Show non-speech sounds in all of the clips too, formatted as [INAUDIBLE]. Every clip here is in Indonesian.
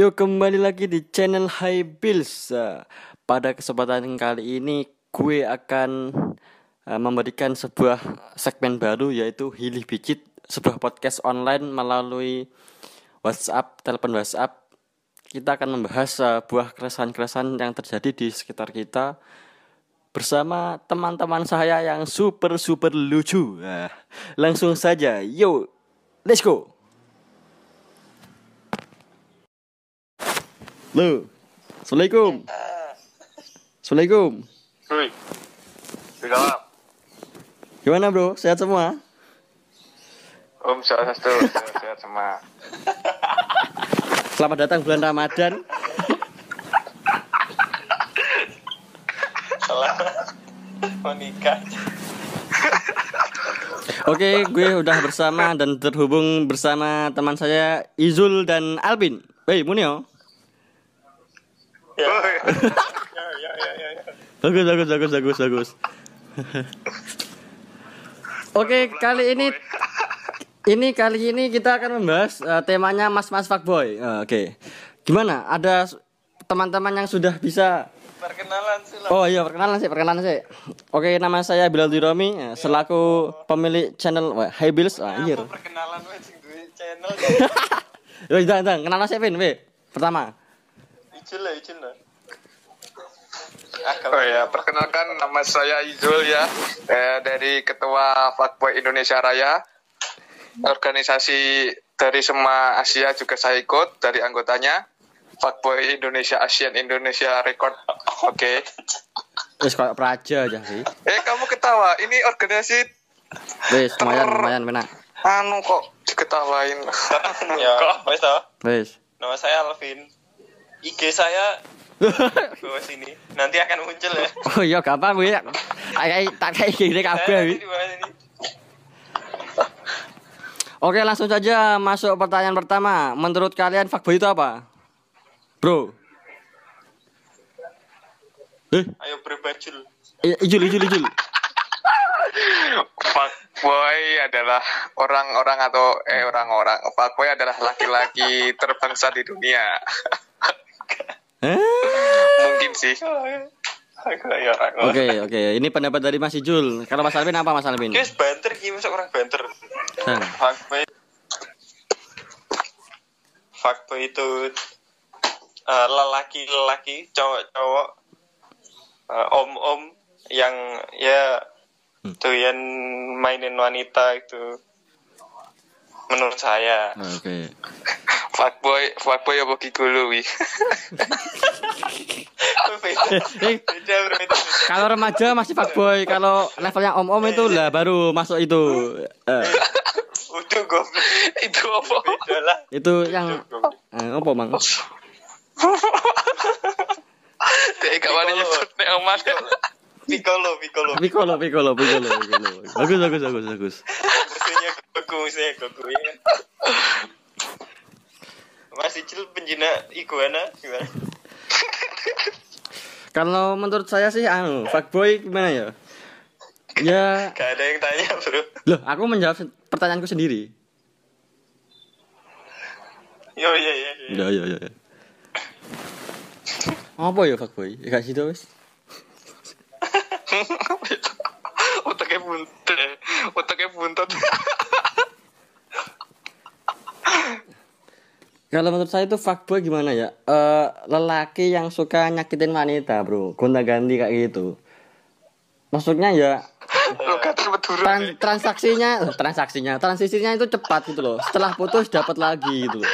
Yuk kembali lagi di channel High Bills. Eh, Pada kesempatan kali ini gue akan eh, memberikan sebuah segmen baru yaitu Hilih Bicit, sebuah podcast online melalui WhatsApp, telepon WhatsApp. Kita akan membahas eh, buah keresahan-keresahan yang terjadi di sekitar kita bersama teman-teman saya yang super super lucu. Nah, langsung saja, yo, let's go. Lo, assalamualaikum. Assalamualaikum. Woi. Gimana bro? Sehat semua? Om Swastiastu, sehat semua. Selamat datang bulan Ramadan. Selamat menikah. Oke, gue udah bersama dan terhubung bersama teman saya Izul dan Albin. Hei, Munio. Ya. ya, ya, ya, ya, ya. Bagus, bagus, bagus, bagus, bagus. Oke, kali ini ini kali ini kita akan membahas eh, temanya mas-mas fuckboy. Eh, Oke. Gimana? Ada teman-teman yang sudah bisa Perkenalan sih. Oh iya, perkenalan sih, perkenalan sih. Oke, nama saya Bilal Diromi eh, selaku pemilik channel wah, Hey Bills. Wah, anjir. Perkenalan wes sing duwe channel. [LAUGHS] Wih, jangan, jangan. Kenal saya Vin, weh. Pertama. Ijil lah, ijil lah. Oh ya, perkenalkan nama saya Izul ya, eh, dari Ketua Fuckboy Indonesia Raya. Organisasi dari semua Asia juga saya ikut dari anggotanya. Fuckboy Indonesia Asian Indonesia Record. Oke. Wis kayak praja aja sih. Eh kamu ketawa, ini organisasi Wis, lumayan, lumayan, benar. anu kok diketawain. [LAUGHS] ya wes toh Wis. nama saya Alvin IG saya bawah sini nanti akan muncul ya [LAUGHS] oh iya, gampang. Tak kayak tak kayak gini Saya kabeh. Oke, langsung saja masuk pertanyaan pertama. Menurut kalian fuckboy itu apa? Bro. Eh, ayo berbajul ijul, ijul, ijul. Fuckboy adalah orang-orang atau eh orang-orang. Fuckboy adalah laki-laki terbangsa di dunia. [LAUGHS] Eh? Mungkin sih. ya Oke, oke. Ini pendapat dari Mas Ijul. Kalau Mas Alvin apa Mas Alvin? guys banter masuk orang banter Hmm. fuckboy fuckboy itu eh, lelaki-lelaki cowok-cowok eh, om-om yang ya Hmm. doyan mainin wanita itu menurut saya Oke. Fuckboy, fuckboy apa gigolo wi? beda Eh, beda. kalau remaja masih fuckboy, kalau levelnya om-om itu lah baru masuk itu. Eh, udah goblok Itu apa? itu yang eh, apa, Mang? Dek gak wani nyebut nek omas. Piccolo, Piccolo. Piccolo, piccolo, piccolo, piccolo. Bagus, bagus, bagus, bagus. Musuhnya Goku, musuhnya Goku cil penjina iguana gimana? [LAUGHS] Kalau menurut saya sih anu, fuckboy gimana ya? Ya, Gak ada yang tanya bro. loh, aku menjawab pertanyaanku sendiri. Yo iya iya. iya. Ya, ya, ya. ya. Apa ya fuckboy? Ya gak situ wis. [LAUGHS] Otaknya buntet. Otaknya buntet. [LAUGHS] Kalau menurut saya itu fuckboy gimana ya? Eh lelaki yang suka nyakitin wanita, bro. Gonta-ganti kayak gitu. Maksudnya ya tran- transaksinya, transaksinya, transisinya itu cepat gitu loh. Setelah putus dapat lagi gitu loh.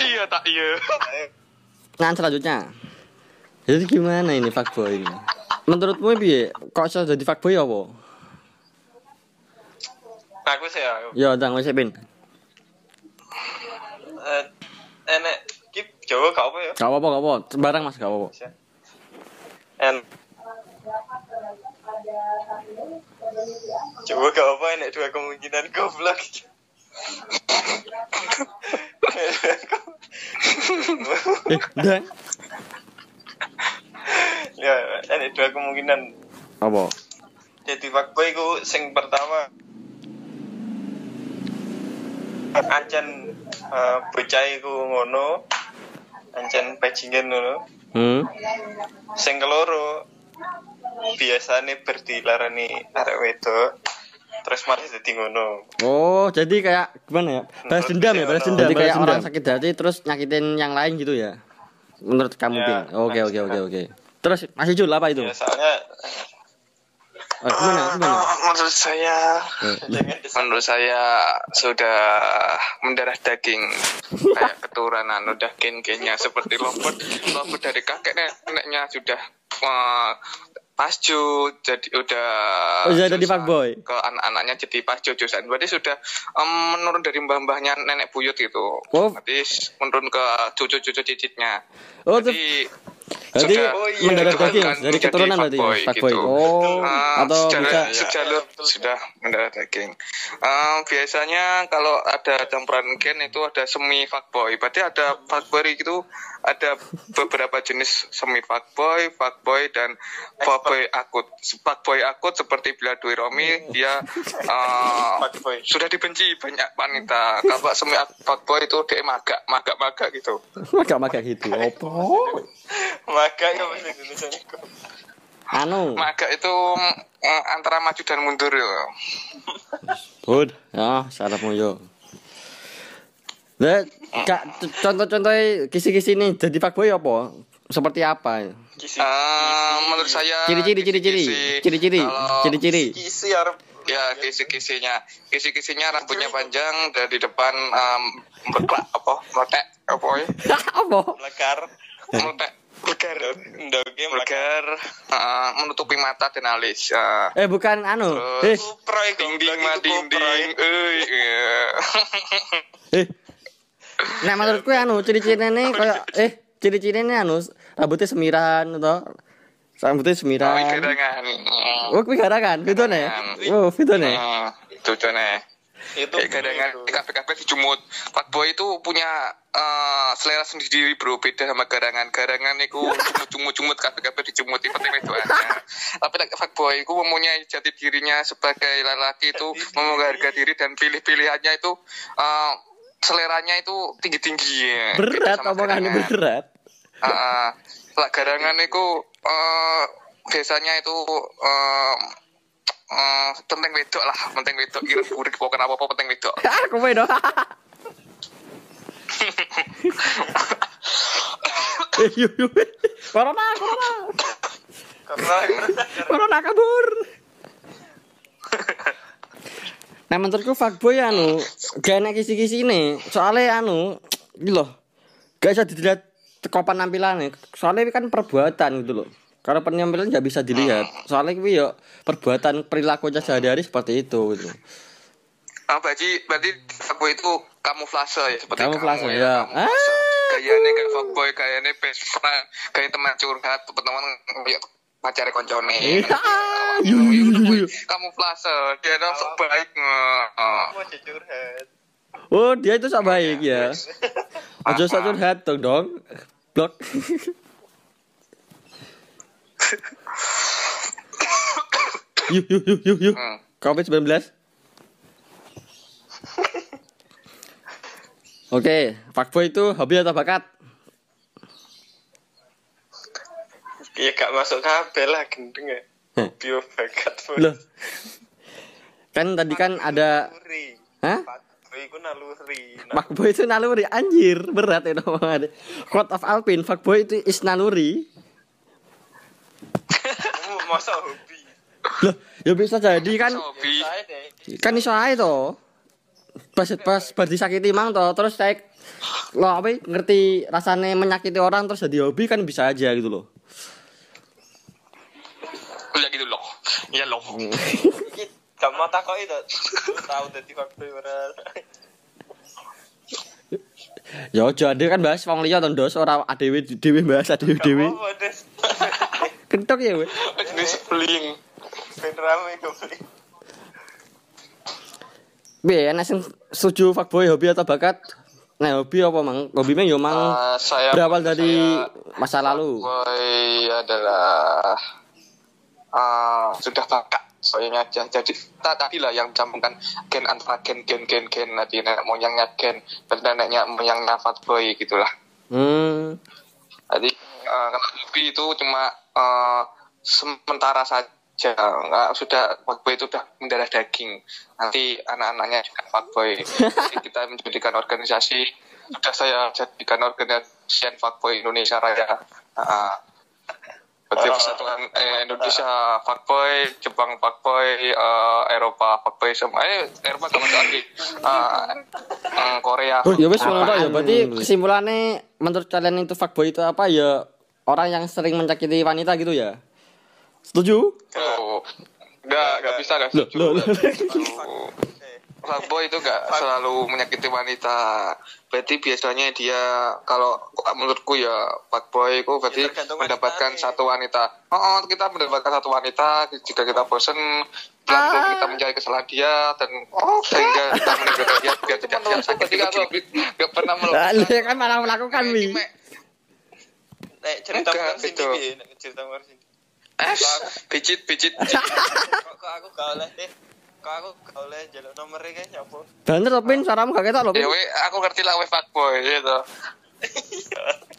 Iya tak iya. Nah, selanjutnya. Jadi gimana ini fuckboy ini? Menurutmu piye? Kok iso jadi fuckboy apa? Aku sih ya. Ya, ndang wis Pin. Eh, enek kip Jawa gak apa ya? Gak apa-apa, gak apa. Sembarang Mas, gak apa-apa. En Jawa gak apa enek dua kemungkinan goblok. Eh, ndang. ya, enek dua kemungkinan. Apa? Jadi fuckboy ku sing pertama ancen eh, bocah iku ngono ancen bajingan ngono Hmm. sing keloro biasane berdilarani arek wedok terus malah jadi ngono Oh, jadi kayak gimana ya? Balas dendam ya, balas dendam. Jadi kayak Balas orang dendam. sakit hati terus nyakitin yang lain gitu ya. Menurut kamu, Ya? Oke, oke, oke, oke. Terus masih Jul apa itu? ya soalnya Oh, gimana? Gimana? Eh, menurut saya Eh, menurut saya sudah mendarah daging kayak keturunan udah gen-gennya seperti lombot lombot dari kakek neneknya sudah eh, pascu jadi udah Oh, jadi jusan. fuckboy? ke anak-anaknya jadi pascu jusan berarti sudah em, menurun dari mbah-mbahnya nenek buyut itu Oh. berarti menurun ke cucu-cucu cicitnya Oh, jadi Berarti sudah Oh, iya. mendadak dituhankan daging dari menjadi keturunan berarti ya, fuckboy fuckboy. gitu. Oh, Ah, atau secara- bisa sejalur sudah mendarat daging. Ah, biasanya kalau ada campuran gen itu ada semi fuckboy. Berarti ada fuckboy itu ada beberapa jenis semi fuckboy, fuckboy dan fuckboy akut. Fuckboy akut seperti bila Dwi Romi dia ah, Fuckboy. sudah dibenci banyak wanita. Kalau semi fuckboy itu dia maga, maga, maga gitu. maga-maga gitu. Opo? Maka ya bahasa Indonesia niku. Anu, Maga itu mm, antara maju dan mundur ya. Bud. Ya, sarapmu yo. Lah, contoh-contoh kisi-kisi ini jadi fuckboy apa? Seperti apa? kisi Eh, menurut saya Ciri-ciri, ciri-ciri, ciri-ciri, ciri-ciri. kisi arep ya kisi-kisinya kisi-kisinya rambutnya panjang dari depan um, meletak apa meletek apa ya [LAUGHS] Apa? melekar meletek ndoge melekar vulgar eh, menutupi mata dan alis eh, Eh, bukan anu. Eh, terus iku dinding itu mah Supra. dinding eh iya. eh. Nah, menurutku anu ciri-cirinya kayak eh ciri-cirinya anu rambutnya semiran atau rambutnya Oh, semiran. Oh, kuwi garangan, nih. Oh, itu nih. Hmm, itu tuh nih. Itu Kayak kadang KPKP dijumut. Fuckboy itu punya eh, selera sendiri bro, beda sama garangan. Garangan itu [LAUGHS] cumut-cumut KPKP dijumut itu penting itu aja. Tapi like, fuckboy itu mempunyai jati dirinya sebagai lelaki itu memegang harga diri dan pilih-pilihannya itu eh, seleranya itu tinggi-tinggi ya. Berat omongannya berat. Ah, lah garangan itu eh, biasanya itu eh, eh, penting wedok lah, penting wedok. Kira urik pokoknya apa apa penting wedok. [LAUGHS] Kowe dong. Eh, yuk, yuk. Corona, corona. karena Corona kabur. Nah menurutku fuckboy anu gak enak kisi-kisi ini soalnya anu gitu loh gak bisa dilihat teko penampilannya soalnya ini kan perbuatan gitu loh kalau penampilan nggak bisa dilihat soalnya ini yo perbuatan perilakunya sehari-hari seperti itu gitu Ah, berarti berarti fuckboy itu kamuflase ya seperti Kamuflase, kamu ya. kamuflase. Ah. Gayanya kayak fuckboy, gayanya best friend, kayak teman curhat, teman kayak pacar koncone. Iya. Kamuflase, dia itu sok baik. Curhat oh dia itu sok baik ya [LAUGHS] aja sok curhat dong dong blok [LAUGHS] [LAUGHS] yuk yuk yuk yuk yuk Hmm. covid 19 [LAUGHS] Oke, fuckboy itu hobi atau bakat? ya gak masuk kabel lah gendeng ya Heh. bio bakat Loh. Kan tadi kan ada Hah? Fuckboy iku naluri Fuckboy itu naluri anjir, berat ya omongannya. Quote of Alpin, fuckboy itu is naluri. [LAUGHS] masa hobi Loh, ya bisa jadi kan kan iso ae to. Pas pas pas disakiti mang to, terus saya lo apa ya, ngerti rasanya menyakiti orang terus jadi hobi kan bisa aja gitu loh. Ya gitu loh. Ya loh. mau takoki to Lu tahu dadi fuckboy ora Ya aja ada kan bahas wong liya to ndos ora adewe dhewe bahas adewe dhewe. Kentok ya we. Jenis bling. Ben rame kembali sing setuju fuckboy hobi atau bakat? Nah, hobi apa mang? Hobi mah yo mang Ah, saya berawal dari saya- masa lalu. Boy adalah ah sudah bakat soalnya aja jadi kita tadi lah yang campurkan gen antara gen gen gen gen nanti nenek moyangnya gen dan neneknya moyangnya fuckboy gitulah Hmm. jadi kalau hobi itu cuma eh, sementara saja nggak sudah fuckboy itu sudah mendarah daging nanti anak-anaknya juga fuckboy [LAUGHS] Jadi kita menjadikan organisasi sudah saya jadikan organisasi fuckboy Indonesia Raya Ah, Berarti Oh. persatuan eh, Indonesia fuckboy, Jepang fuckboy, eh, Eropa fuckboy semua. Eh, Eropa sama lagi. Eh, eh, Korea. Ya wes ngono tok ya. Berarti kesimpulannya menurut kalian itu fuckboy itu apa ya? Orang yang sering menyakiti wanita gitu ya? Setuju? Oh, Enggak, enggak bisa enggak Loh, setuju. loh, loh. Aduh. Fuckboy itu enggak selalu menyakiti wanita. Berarti biasanya dia kalau menurutku ya fuckboy itu berarti Ya, mendapatkan wanitanya. satu wanita. Oh, oh, kita mendapatkan satu wanita jika kita bosen pelan kita mencari kesalahan dia dan oh, sehingga [LAUGHS] kita meninggalkan dia biar tidak dia sakit itu enggak pernah melakukan. kan malah melakukan. Nek cerita Enggak? Nek cerita picit picit. Kok [LAUGHS] kok aku gak oleh deh. Kok aku gak oleh jaluk nomornya kayak nyapa. Bener loh Pin, suaramu gak ketok loh Ya Pin. we, aku ngerti lah we fuckboy gitu.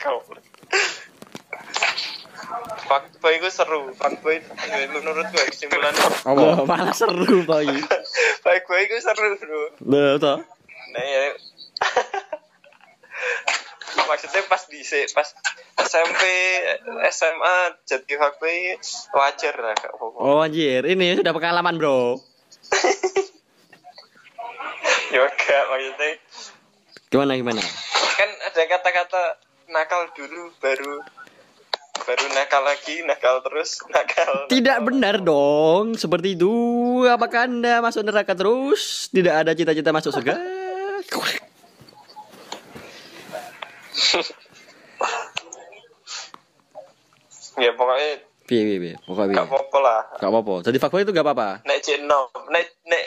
Kau. Fuckboy itu seru. Fuckboy ya, menurut gue kesimpulannya. Oh, malah seru boy. [LAUGHS] Fuckboy itu seru, Bro. Loh, toh. Nah ya. [LAUGHS] Maksudnya pas di pas SMP, SMA jadi fuckboy wajar lah apa-apa. Oh anjir, ini sudah pengalaman bro. [LAUGHS] Yoga maksudnya Gimana gimana? kan ada kata-kata nakal dulu baru baru nakal lagi nakal terus [LAUGHS] nakal Tidak nakal. benar dong, seperti itu. Apakah anda masuk neraka terus? Tidak ada cita-cita masuk surga? [LAUGHS] ya pokoknya Piye piye piye, pokoknya gak apa-apa lah Gak apa-apa. Jadi fuckboy itu gak apa-apa. nek cek nom nek nek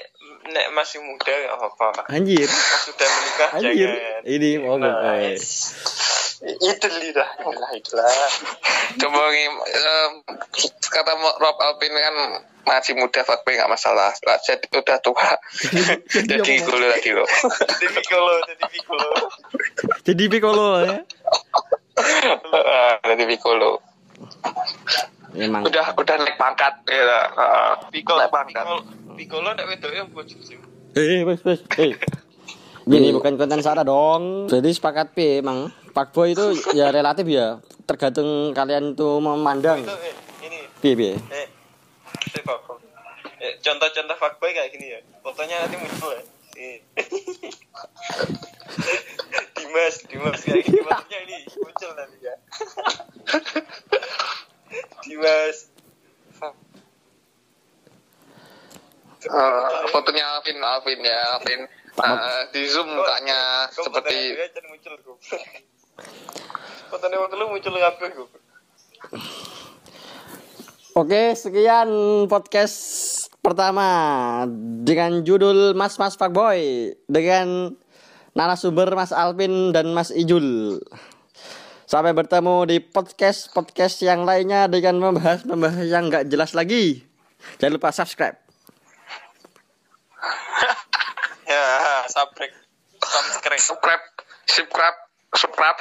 nek masih muda gak apa-apa Anjir, Pas sudah menikah anjir. jangan Ini mau Nah, eh. itu lidah itulah itulah Coba um, kata Rob Alvin kan masih muda fuckboy nggak masalah. Lah, Jadi udah tua. [LAUGHS] Jadi gulu lagi loh. jadi piccolo jadi piccolo Jadi piccolo ya. [LAUGHS] Jadi piccolo. Emang. Udah udah naik pangkat ya. Ah, piccolo naik pangkat. piccolo piccolo nek wedoknya bocil sih Eh, wes wes. Eh. [LAUGHS] Ini bukan konten Sarah dong. Jadi sepakat P emang fuckboy itu ya relatif ya. Tergantung kalian tuh memandang. itu eh, ini Piye piye. eh eh, contoh-contoh fuckboy kayak gini ya fotonya nanti muncul ya Eh. [LAUGHS] Dimas Dimas kayak gini [LAUGHS] fotonya ini muncul nanti ya Dimas Ah, fotonya Alvin Alvin ya Alvin. Ah, di zoom mukanya seperti fotonya waktu lu muncul kabeh gue Oke, sekian podcast pertama dengan judul Mas Mas Fuckboy dengan narasumber Mas Alvin dan Mas Ijul. Sampai bertemu di podcast podcast yang lainnya dengan membahas membahas yang nggak jelas lagi. Jangan lupa subscribe. [LAUGHS] ya subscribe subscribe subscribe subscribe